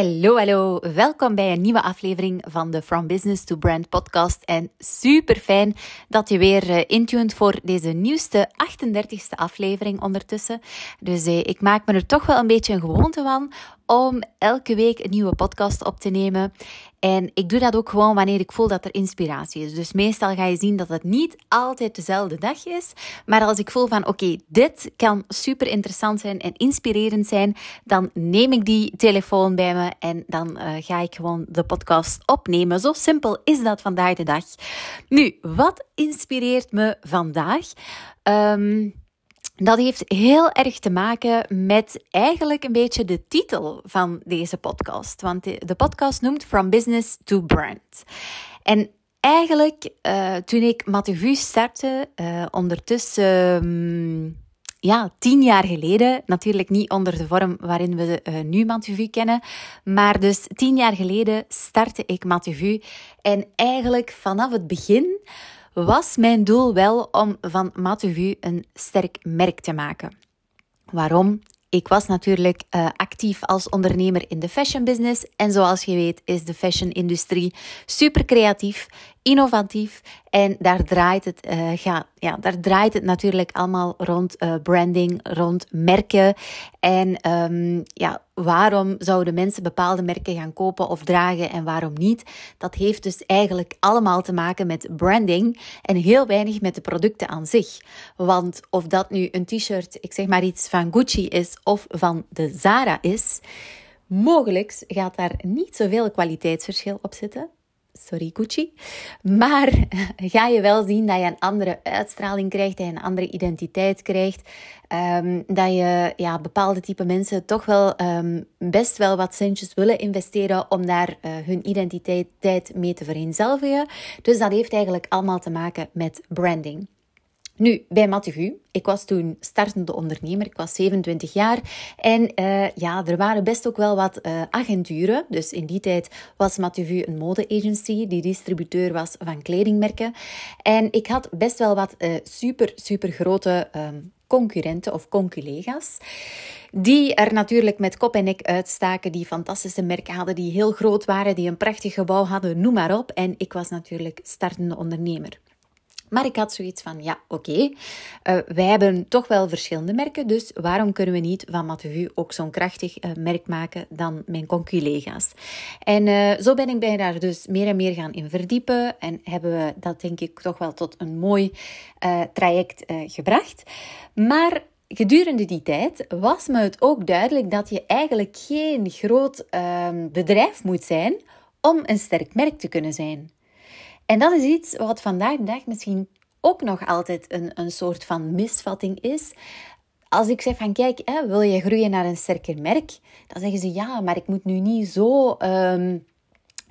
Hallo, hallo. Welkom bij een nieuwe aflevering van de From Business to Brand podcast. En super fijn dat je weer eh, intuned voor deze nieuwste 38e aflevering ondertussen. Dus eh, ik maak me er toch wel een beetje een gewoonte van om elke week een nieuwe podcast op te nemen. En ik doe dat ook gewoon wanneer ik voel dat er inspiratie is. Dus meestal ga je zien dat het niet altijd dezelfde dag is. Maar als ik voel van oké, dit kan super interessant zijn en inspirerend zijn, dan neem ik die telefoon bij me en dan uh, ga ik gewoon de podcast opnemen. Zo simpel is dat vandaag de dag. Nu, wat inspireert me vandaag? Um, dat heeft heel erg te maken met eigenlijk een beetje de titel van deze podcast. Want de, podcast noemt From Business to Brand. En eigenlijk, uh, toen ik Mathieu startte, uh, ondertussen um, ja, tien jaar geleden, natuurlijk niet onder de vorm waarin we uh, nu Mathieu kennen, maar dus tien jaar geleden startte ik Mathieu. En eigenlijk vanaf het begin was mijn doel wel om van Mathieu een sterk merk te maken. Waarom? Ik was natuurlijk uh, actief als ondernemer in de fashion business. En zoals je weet is de fashion industrie super creatief, innovatief. En daar draait het, ja, ja, daar draait het natuurlijk allemaal rond uh, branding, rond merken. En um, ja, waarom zouden mensen bepaalde merken gaan kopen of dragen en waarom niet? Dat heeft dus eigenlijk allemaal te maken met branding en heel weinig met de producten aan zich. Want of dat nu een t-shirt, ik zeg maar iets van Gucci is of van de Zara is, mogelijk gaat daar niet zoveel kwaliteitsverschil op zitten sorry Gucci. Maar ga je wel zien dat je een andere uitstraling krijgt, dat je een andere identiteit krijgt. Um, dat je ja, bepaalde type mensen toch wel um, best wel wat centjes willen investeren om daar uh, hun identiteit mee te vereenzelvigen. Dus dat heeft eigenlijk allemaal te maken met branding. Nu, bij Mathieu, ik was toen startende ondernemer, ik was 27 jaar. En uh, ja, er waren best ook wel wat uh, agenturen. Dus in die tijd was Mathieu een mode-agency die distributeur was van kledingmerken. En ik had best wel wat uh, super, super grote um, concurrenten of conculega's. Die er natuurlijk met kop en nek uitstaken, die fantastische merken hadden, die heel groot waren, die een prachtig gebouw hadden, noem maar op. En ik was natuurlijk startende ondernemer. Maar ik had zoiets van, ja, oké, okay, uh, wij hebben toch wel verschillende merken, dus waarom kunnen we niet van Mathieu ook zo'n krachtig uh, merk maken dan mijn conculega's? En uh, zo ben ik bij daar dus meer en meer gaan in verdiepen en hebben we dat denk ik toch wel tot een mooi traject gebracht. Maar gedurende die tijd was me het ook duidelijk dat je eigenlijk geen groot ehm, bedrijf moet zijn om een sterk merk te kunnen zijn. En dat is iets wat vandaag de dag misschien ook nog altijd een, een soort van misvatting is. Als ik zeg van kijk, hè, wil je groeien naar een sterker merk? Dan zeggen ze ja, maar ik moet nu niet zo um,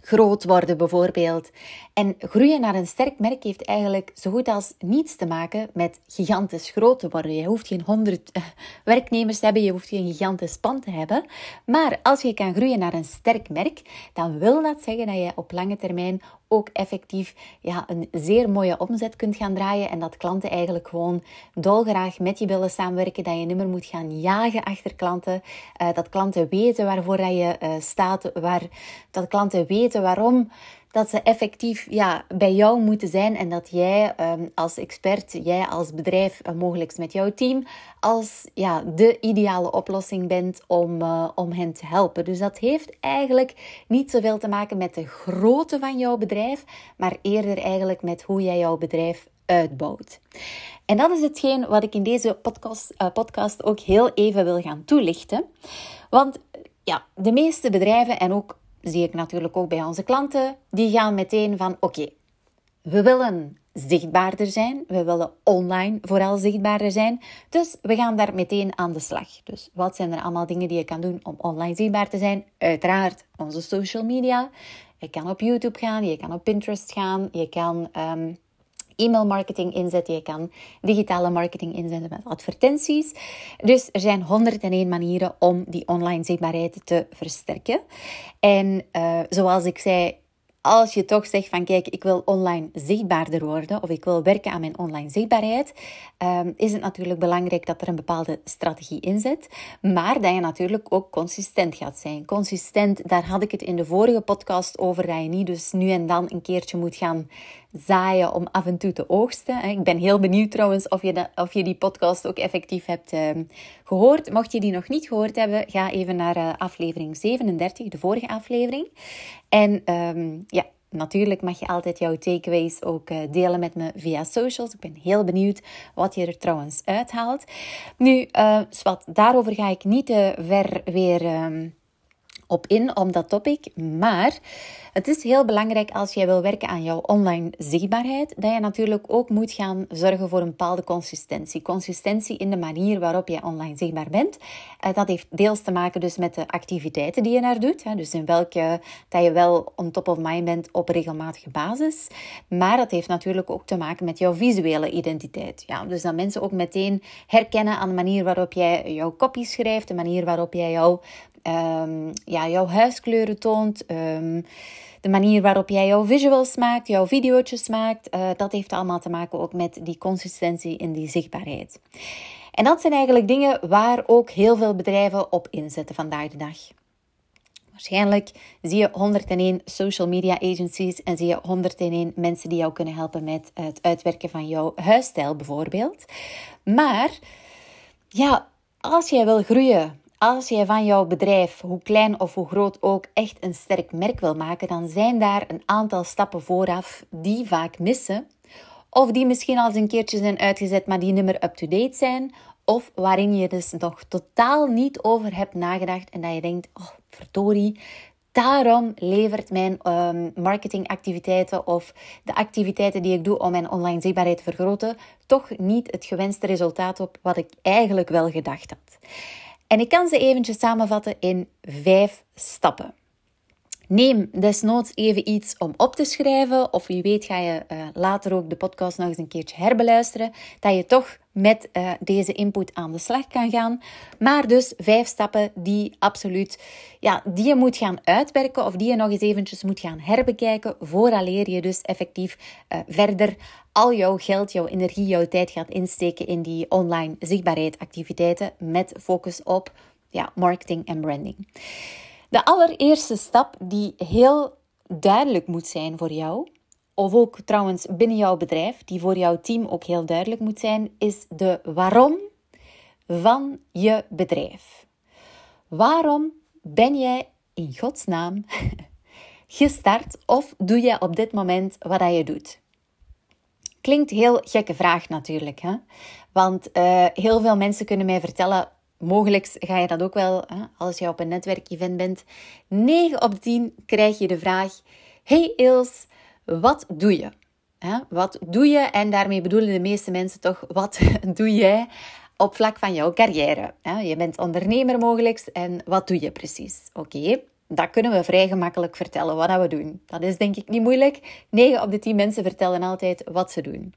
groot worden bijvoorbeeld. En groeien naar een sterk merk heeft eigenlijk zo goed als niets te maken met gigantisch groot te worden. Je hoeft geen honderd eh, werknemers te hebben, je hoeft geen gigantisch pand te hebben. Maar als je kan groeien naar een sterk merk, dan wil dat zeggen dat je op lange termijn ook effectief ja, een zeer mooie omzet kunt gaan draaien. En dat klanten eigenlijk gewoon dolgraag met je willen samenwerken. Dat je niet meer moet gaan jagen achter klanten. Uh, dat klanten weten waarvoor dat je uh, staat. Waar, dat klanten weten waarom dat ze effectief ja, bij jou moeten zijn en dat jij um, als expert, jij als bedrijf, uh, mogelijk met jouw team, als ja, de ideale oplossing bent om, uh, om hen te helpen. Dus dat heeft eigenlijk niet zoveel te maken met de grootte van jouw bedrijf, maar eerder eigenlijk met hoe jij jouw bedrijf uitbouwt. En dat is hetgeen wat ik in deze podcast, uh, podcast ook heel even wil gaan toelichten. Want ja, de meeste bedrijven en ook zie ik natuurlijk ook bij onze klanten, die gaan meteen van oké, we willen zichtbaarder zijn. We willen online vooral zichtbaarder zijn. Dus we gaan daar meteen aan de slag. Dus wat zijn er allemaal dingen die je kan doen om online zichtbaar te zijn? Uiteraard onze social media. Je kan op YouTube gaan, je kan op Pinterest gaan, je kan um, e-mail marketing inzetten, je kan digitale marketing inzetten met advertenties. Dus er zijn 101 manieren om die online zichtbaarheid te versterken. En uh, zoals ik zei, als je toch zegt van kijk, ik wil online zichtbaarder worden of ik wil werken aan mijn online zichtbaarheid, um, is het natuurlijk belangrijk dat er een bepaalde strategie in zit, maar dat je natuurlijk ook consistent gaat zijn. Consistent, daar had ik het in de vorige podcast over, dat je niet dus nu en dan een keertje moet gaan zaaien om af en toe te oogsten. Ik ben heel benieuwd trouwens of je, of je die podcast ook effectief hebt um, gehoord. Mocht je die nog niet gehoord hebben, ga even naar uh, aflevering 37, de vorige aflevering. En um, ja, natuurlijk mag je altijd jouw takeaways ook uh, delen met me via socials. Ik ben heel benieuwd wat je er trouwens uithaalt. Nu, uh, daarover ga ik niet te ver weer... Um, op in, om dat topic. Maar het is heel belangrijk als jij wil werken aan jouw online zichtbaarheid, dat je natuurlijk ook moet gaan zorgen voor een bepaalde consistentie. Consistentie in de manier waarop je online zichtbaar bent. Uh, dat heeft deels te maken dus met de activiteiten die je naar doet. Dus in welke dat je wel on top of mind bent op regelmatige basis. Maar dat heeft natuurlijk ook te maken met jouw visuele identiteit. Ja, dus dat mensen ook meteen herkennen aan de manier waarop jij jouw copy schrijft, de manier waarop jij jouw um, ja, jouw huiskleuren toont. Um, de manier waarop jij jouw visuals maakt, jouw video's maakt. Uh, dat heeft allemaal te maken ook met die consistentie in die zichtbaarheid. En dat zijn eigenlijk dingen waar ook heel veel bedrijven op inzetten vandaag de dag. Waarschijnlijk zie je 101 social media agencies en zie je 101 mensen die jou kunnen helpen met het uitwerken van jouw huisstijl bijvoorbeeld. Maar ja, als jij wil groeien, als jij van jouw bedrijf, hoe klein of hoe groot ook, echt een sterk merk wil maken, dan zijn daar een aantal stappen vooraf die vaak missen. Of die misschien al eens een keertje zijn uitgezet, maar die niet meer up-to-date zijn. Of waarin je dus nog totaal niet over hebt nagedacht en dat je denkt, oh verdorie, daarom levert mijn um, marketingactiviteiten of de activiteiten die ik doe om mijn online zichtbaarheid te vergroten, toch niet het gewenste resultaat op wat ik eigenlijk wel gedacht had. En ik kan ze eventjes samenvatten in vijf stappen. Neem desnoods even iets om op te schrijven, of wie weet ga je uh, later ook de podcast nog eens een keertje herbeluisteren, dat je toch met uh, deze input aan de slag kan gaan. Maar dus vijf stappen die absoluut, ja, die je moet gaan uitwerken of die je nog eens eventjes moet gaan herbekijken, vooraleer je dus effectief uh, verder al jouw geld, jouw energie, jouw tijd gaat insteken in die online zichtbaarheid activiteiten met focus op ja, marketing en branding. De allereerste stap die heel duidelijk moet zijn voor jou, of ook trouwens binnen jouw bedrijf, die voor jouw team ook heel duidelijk moet zijn, is de waarom van je bedrijf. Waarom ben jij in godsnaam gestart of doe jij op dit moment wat je doet? Klinkt heel gekke vraag natuurlijk, hè? want uh, heel veel mensen kunnen mij vertellen mogelijk ga je dat ook wel hè, als je op een netwerkevent bent. 9 op 10 krijg je de vraag: Hey Ils, wat doe je? Wat doe je? En daarmee bedoelen de meeste mensen toch: wat doe jij op vlak van jouw carrière? Je bent ondernemer mogelijk en wat doe je precies? Oké. Dat kunnen we vrij gemakkelijk vertellen wat we doen. Dat is denk ik niet moeilijk. 9 op de 10 mensen vertellen altijd wat ze doen.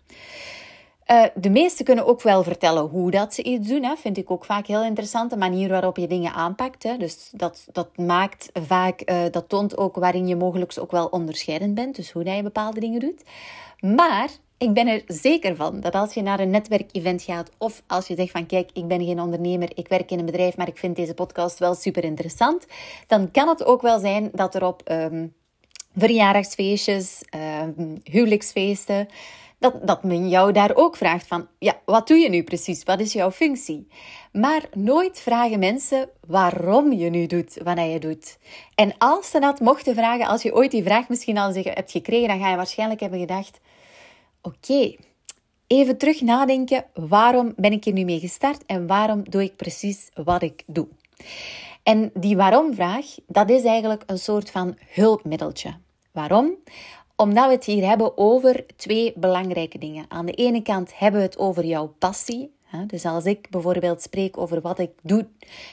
Uh, de meesten kunnen ook wel vertellen hoe dat ze iets doen. Hè. Vind ik ook vaak heel interessant. De manier waarop je dingen aanpakt. Hè. Dus dat, dat maakt vaak, uh, dat toont ook waarin je mogelijk ook wel onderscheidend bent. Dus hoe dat je bepaalde dingen doet. Maar ik ben er zeker van dat als je naar een netwerkevent gaat of als je zegt van kijk, ik ben geen ondernemer, ik werk in een bedrijf, maar ik vind deze podcast wel super interessant, dan kan het ook wel zijn dat er op um, verjaardagsfeestjes, um, huwelijksfeesten, dat, dat men jou daar ook vraagt van, ja, wat doe je nu precies? Wat is jouw functie? Maar nooit vragen mensen waarom je nu doet wat je doet. En als ze dat mochten vragen, als je ooit die vraag misschien al hebt gekregen, dan ga je waarschijnlijk hebben gedacht, oké, even terug nadenken, waarom ben ik hier nu mee gestart en waarom doe ik precies wat ik doe? En die waarom-vraag, dat is eigenlijk een soort van hulpmiddeltje. Waarom? Omdat we het hier hebben over twee belangrijke dingen. Aan de ene kant hebben we het over jouw passie. Dus als ik bijvoorbeeld spreek over wat ik doe,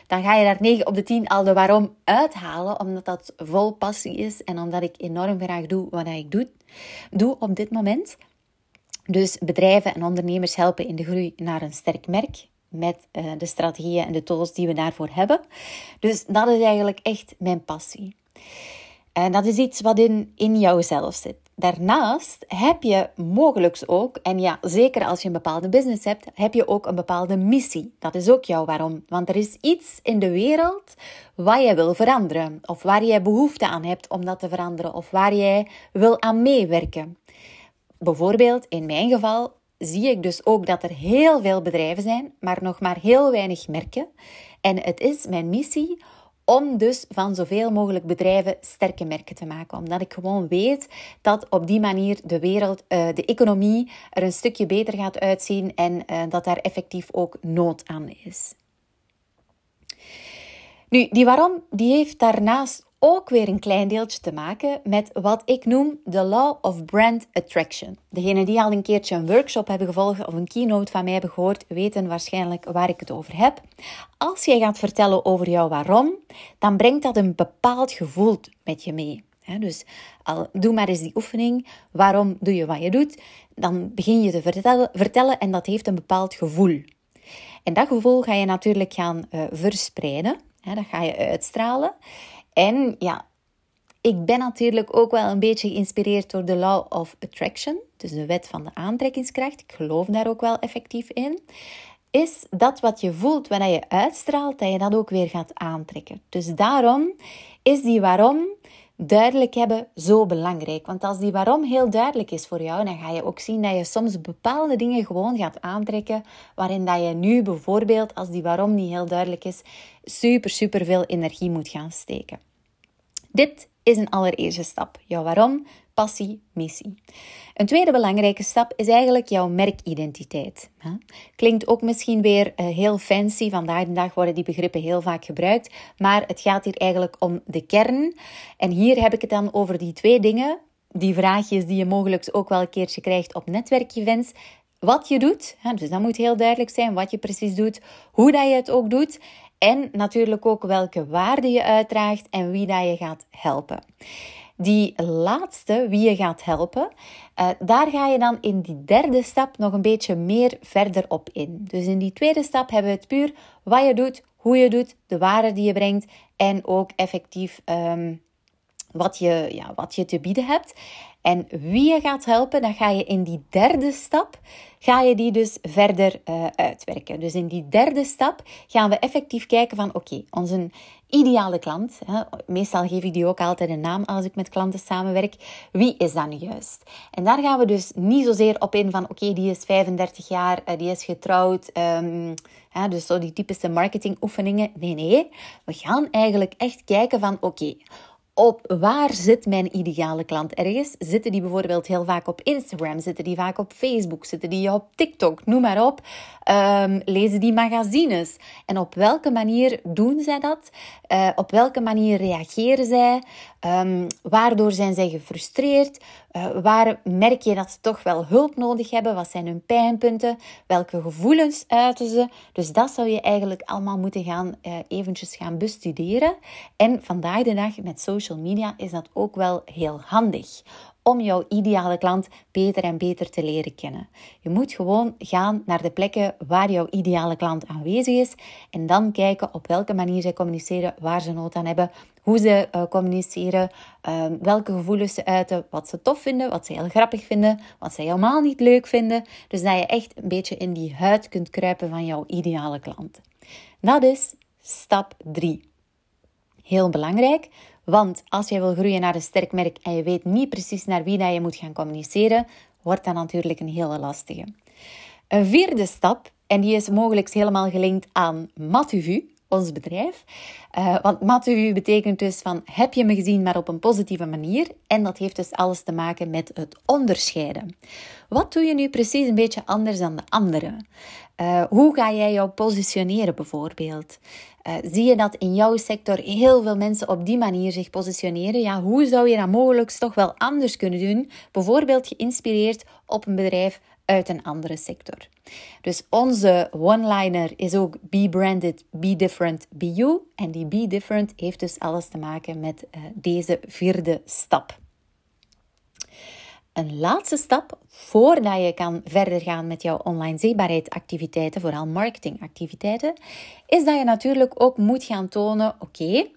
dan ga je daar 9 op de 10 al de waarom uithalen, omdat dat vol passie is en omdat ik enorm graag doe wat ik doe, doe op dit moment. Dus bedrijven en ondernemers helpen in de groei naar een sterk merk met uh, de strategieën en de tools die we daarvoor hebben. Dus dat is eigenlijk echt mijn passie. En dat is iets wat in, in jouzelf zit. Daarnaast heb je mogelijk ook, en ja, zeker als je een bepaalde business hebt, heb je ook een bepaalde missie. Dat is ook jouw waarom. Want er is iets in de wereld waar je wil veranderen, of waar jij behoefte aan hebt om dat te veranderen, of waar jij wil aan meewerken. Bijvoorbeeld, in mijn geval, zie ik dus ook dat er heel veel bedrijven zijn, maar nog maar heel weinig merken. En het is mijn missie om dus van zoveel mogelijk bedrijven sterke merken te maken. Omdat ik gewoon weet dat op die manier de wereld, uh, de economie er een stukje beter gaat uitzien en uh, dat daar effectief ook nood aan is. Nu, die waarom, die heeft daarnaast ook weer een klein deeltje te maken met wat ik noem de Law of Brand Attraction. Degenen die al een keertje een workshop hebben gevolgd of een keynote van mij hebben gehoord, weten waarschijnlijk waar ik het over heb. Als jij gaat vertellen over jouw waarom, dan brengt dat een bepaald gevoel met je mee. Dus al, doe maar eens die oefening. Waarom doe je wat je doet? Dan begin je te vertellen, vertellen en dat heeft een bepaald gevoel. En dat gevoel ga je natuurlijk gaan uh, verspreiden. Dat ga je uitstralen. En ja, ik ben natuurlijk ook wel een beetje geïnspireerd door de Law of Attraction, dus de wet van de aantrekkingskracht. Ik geloof daar ook wel effectief in. Is dat wat je voelt wanneer je uitstraalt, dat je dat ook weer gaat aantrekken. Dus daarom is die waarom duidelijk hebben zo belangrijk. Want als die waarom heel duidelijk is voor jou, dan ga je ook zien dat je soms bepaalde dingen gewoon gaat aantrekken, waarin dat je nu bijvoorbeeld, als die waarom niet heel duidelijk is, super, super veel energie moet gaan steken. Dit is een allereerste stap. Jouw waarom, passie, missie. Een tweede belangrijke stap is eigenlijk jouw merkidentiteit. Klinkt ook misschien weer eh, heel fancy. Vandaag de dag worden die begrippen heel vaak gebruikt. Maar het gaat hier eigenlijk om de kern. En hier heb ik het dan over die twee dingen. Die vraagjes die je mogelijk ook wel een keertje krijgt op netwerkevents. Wat je doet, dus dat moet heel duidelijk zijn wat je precies doet, hoe dat je het ook doet. En natuurlijk ook welke waarde je uitdraagt en wie dat je gaat helpen. Die laatste, wie je gaat helpen, uh, daar ga je dan in die derde stap nog een beetje meer verder op in. Dus in die tweede stap hebben we het puur wat je doet, hoe je doet, de waarde die je brengt en ook effectief um, wat, je, ja, wat je te bieden hebt. En wie je gaat helpen, dan ga je in die derde stap, ga je die dus verder uh, uitwerken. Dus in die derde stap gaan we effectief kijken van, oké, onze ideale klant, hè, meestal geef ik die ook altijd een naam als ik met klanten samenwerk, wie is dat nu juist? En daar gaan we dus niet zozeer op in van, oké, die is 35 jaar, uh, die is getrouwd, um, dus zo die typische marketingoefeningen. Nee, nee, we gaan eigenlijk echt kijken van, oké, op waar zit mijn ideale klant ergens? Zitten die bijvoorbeeld heel vaak op Instagram? Zitten die vaak op Facebook? Zitten die op TikTok? Noem maar op. Um, lezen die magazines? En op welke manier doen zij dat? Uh, op welke manier reageren zij? Um, waardoor zijn zij gefrustreerd? Uh, waar merk je dat ze toch wel hulp nodig hebben? Wat zijn hun pijnpunten? Welke gevoelens uiten ze? Dus dat zou je eigenlijk allemaal moeten gaan uh, eventjes gaan bestuderen. En vandaag de dag met social media is dat ook wel heel handig om jouw ideale klant beter en beter te leren kennen. Je moet gewoon gaan naar de plekken waar jouw ideale klant aanwezig is en dan kijken op welke manier zij communiceren, waar ze nood aan hebben, hoe ze uh, communiceren, uh, welke gevoelens ze uiten, wat ze tof vinden, wat ze heel grappig vinden, wat ze helemaal niet leuk vinden. Dus dat je echt een beetje in die huid kunt kruipen van jouw ideale klant. Dat is stap 3. Heel belangrijk, want als je wil groeien naar een sterk merk en je weet niet precies naar wie dat je moet gaan communiceren, wordt dat natuurlijk een hele lastige. Een vierde stap, en die is mogelijk helemaal gelinkt aan Matuvu, ons bedrijf. Uh, want Matthew betekent dus van heb je me gezien, maar op een positieve manier. En dat heeft dus alles te maken met het onderscheiden. Wat doe je nu precies een beetje anders dan de anderen? Uh, hoe ga jij jou positioneren bijvoorbeeld? Uh, zie je dat in jouw sector heel veel mensen op die manier zich positioneren? Ja, hoe zou je dat mogelijk toch wel anders kunnen doen? Bijvoorbeeld geïnspireerd op een bedrijf uit een andere sector. Dus onze one-liner is ook be branded, be different, be you. En die be different heeft dus alles te maken met uh, deze vierde stap. Een laatste stap voordat je kan verder gaan met jouw online zichtbaarheidsactiviteiten, vooral marketingactiviteiten, is dat je natuurlijk ook moet gaan tonen: oké,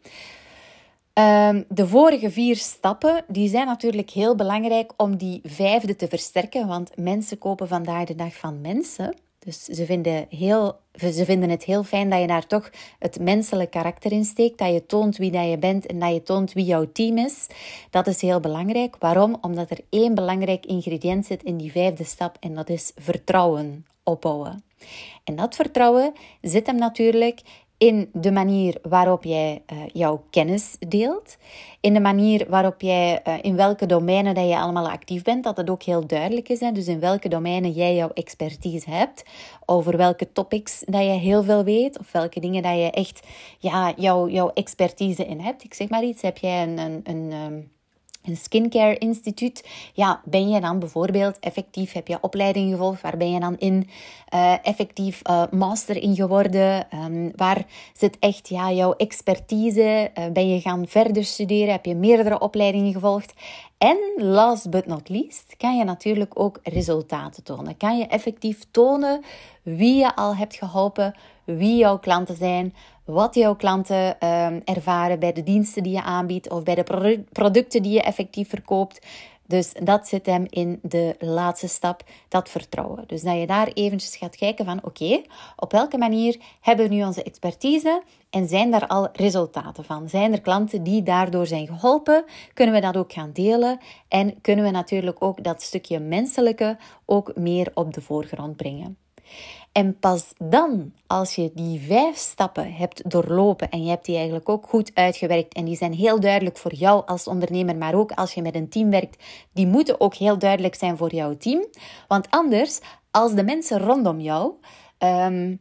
Ehm, de vorige vier stappen die zijn natuurlijk heel belangrijk om die vijfde te versterken, want mensen kopen vandaag de dag van mensen. Dus ze vinden, heel, ze vinden het heel fijn dat je daar toch het menselijk karakter in steekt. Dat je toont wie dat je bent en dat je toont wie jouw team is. Dat is heel belangrijk. Waarom? Omdat er één belangrijk ingrediënt zit in die vijfde stap en dat is vertrouwen opbouwen. En dat vertrouwen zit hem natuurlijk in de manier waarop jij uh, jouw kennis deelt, in de manier waarop jij, uh, in welke domeinen dat je allemaal actief bent, dat het ook heel duidelijk is. Hè? Dus in welke domeinen jij jouw expertise hebt, over welke topics dat je heel veel weet, of welke dingen dat je echt ja, jouw, jouw expertise in hebt. Ik zeg maar iets, heb jij een, een, een um, een skincare instituut, ja, ben je dan bijvoorbeeld effectief, heb je opleiding gevolgd, waar ben je dan in uh, effectief uh, master in geworden? Um, waar zit echt ja, jouw expertise? Uh, ben je gaan verder studeren? Heb je meerdere opleidingen gevolgd? En last but not least, kan je natuurlijk ook resultaten tonen. Kan je effectief tonen wie je al hebt geholpen, wie jouw klanten zijn, wat jouw klanten ehm, ervaren bij de diensten die je aanbiedt of bij de producten die je effectief verkoopt. Dus dat zit hem in de laatste stap, dat vertrouwen. Dus dat je daar eventjes gaat kijken van oké, op welke manier hebben we nu onze expertise en zijn daar al resultaten van? Zijn er klanten die daardoor zijn geholpen? Kunnen we dat ook gaan delen? En kunnen we natuurlijk ook dat stukje menselijke ook meer op de voorgrond brengen? En pas dan, als je die vijf stappen hebt doorlopen en je hebt die eigenlijk ook goed uitgewerkt en die zijn heel duidelijk voor jou als ondernemer, maar ook als je met een team werkt, die moeten ook heel duidelijk zijn voor jouw team. Want anders, als de mensen rondom jou um,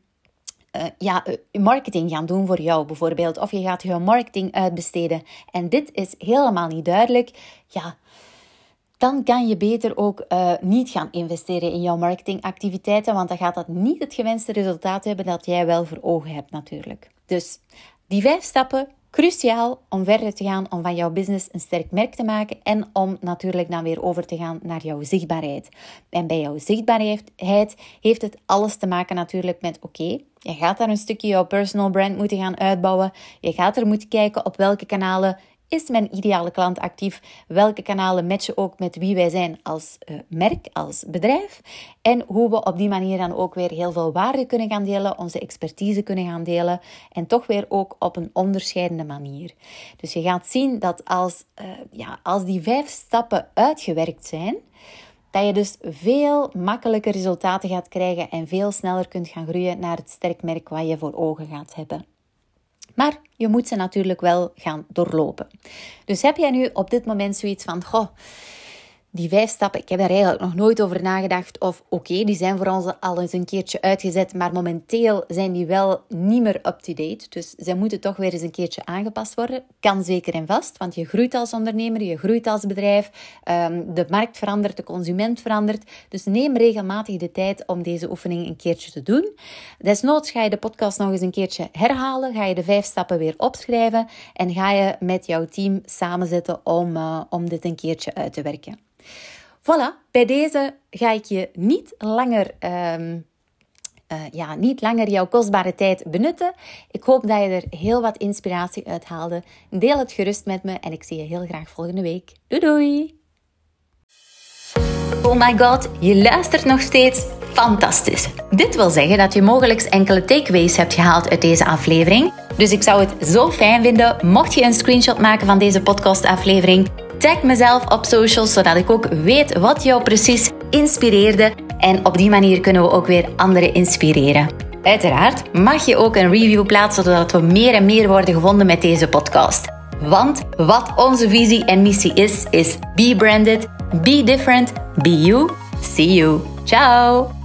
uh, ja, uh, marketing gaan doen voor jou bijvoorbeeld, of je gaat je marketing uitbesteden en dit is helemaal niet duidelijk, ja dan kan je beter ook uh, niet gaan investeren in jouw marketingactiviteiten, want dan gaat dat niet het gewenste resultaat hebben dat jij wel voor ogen hebt natuurlijk. Dus die vijf stappen, cruciaal om verder te gaan, om van jouw business een sterk merk te maken en om natuurlijk dan weer over te gaan naar jouw zichtbaarheid. En bij jouw zichtbaarheid heeft het alles te maken natuurlijk met oké, je gaat daar een stukje jouw personal brand moeten gaan uitbouwen. Je gaat er moeten kijken op welke kanalen is mijn ideale klant actief? Welke kanalen matchen ook met wie wij zijn als uh, merk, als bedrijf? En hoe we op die manier dan ook weer heel veel waarde kunnen gaan delen, onze expertise kunnen gaan delen en toch weer ook op een onderscheidende manier. Dus je gaat zien dat als, uh, ja, als die vijf stappen uitgewerkt zijn, dat je dus veel makkelijker resultaten gaat krijgen en veel sneller kunt gaan groeien naar het sterk merk wat je voor ogen gaat hebben. Maar je moet ze natuurlijk wel gaan doorlopen. Dus heb jij nu op dit moment zoiets van: Goh, die vijf stappen, ik heb daar eigenlijk nog nooit over nagedacht. Of oké, die zijn voor ons al eens een keertje uitgezet, maar momenteel zijn die wel niet meer up-to-date. Dus ze moeten toch weer eens een keertje aangepast worden. Kan zeker en vast, want je groeit als ondernemer, je groeit als bedrijf. Um, de markt verandert, de consument verandert. Dus neem regelmatig de tijd om deze oefening een keertje te doen. Desnoods ga je de podcast nog eens een keertje herhalen. Ga je de vijf stappen weer opschrijven en ga je met jouw team samenzitten om, uh, om dit een keertje uit te werken. Voilà, bij deze ga ik je niet langer, um, uh, ja, niet langer jouw kostbare tijd benutten. Ik hoop dat je er heel wat inspiratie uit haalde. Deel het gerust met me en ik zie je heel graag volgende week. Doei doei! Oh my god, je luistert nog steeds? Fantastisch! Dit wil zeggen dat je mogelijk enkele takeaways hebt gehaald uit deze aflevering. Dus ik zou het zo fijn vinden mocht je een screenshot maken van deze podcastaflevering Tag mezelf op socials, zodat ik ook weet wat jou precies inspireerde. En op die manier kunnen we ook weer anderen inspireren. Uiteraard mag je ook een review plaatsen zodat we meer en meer worden gevonden met deze podcast. Want wat onze visie en missie is, is be branded, be different, be you. See you. Ciao!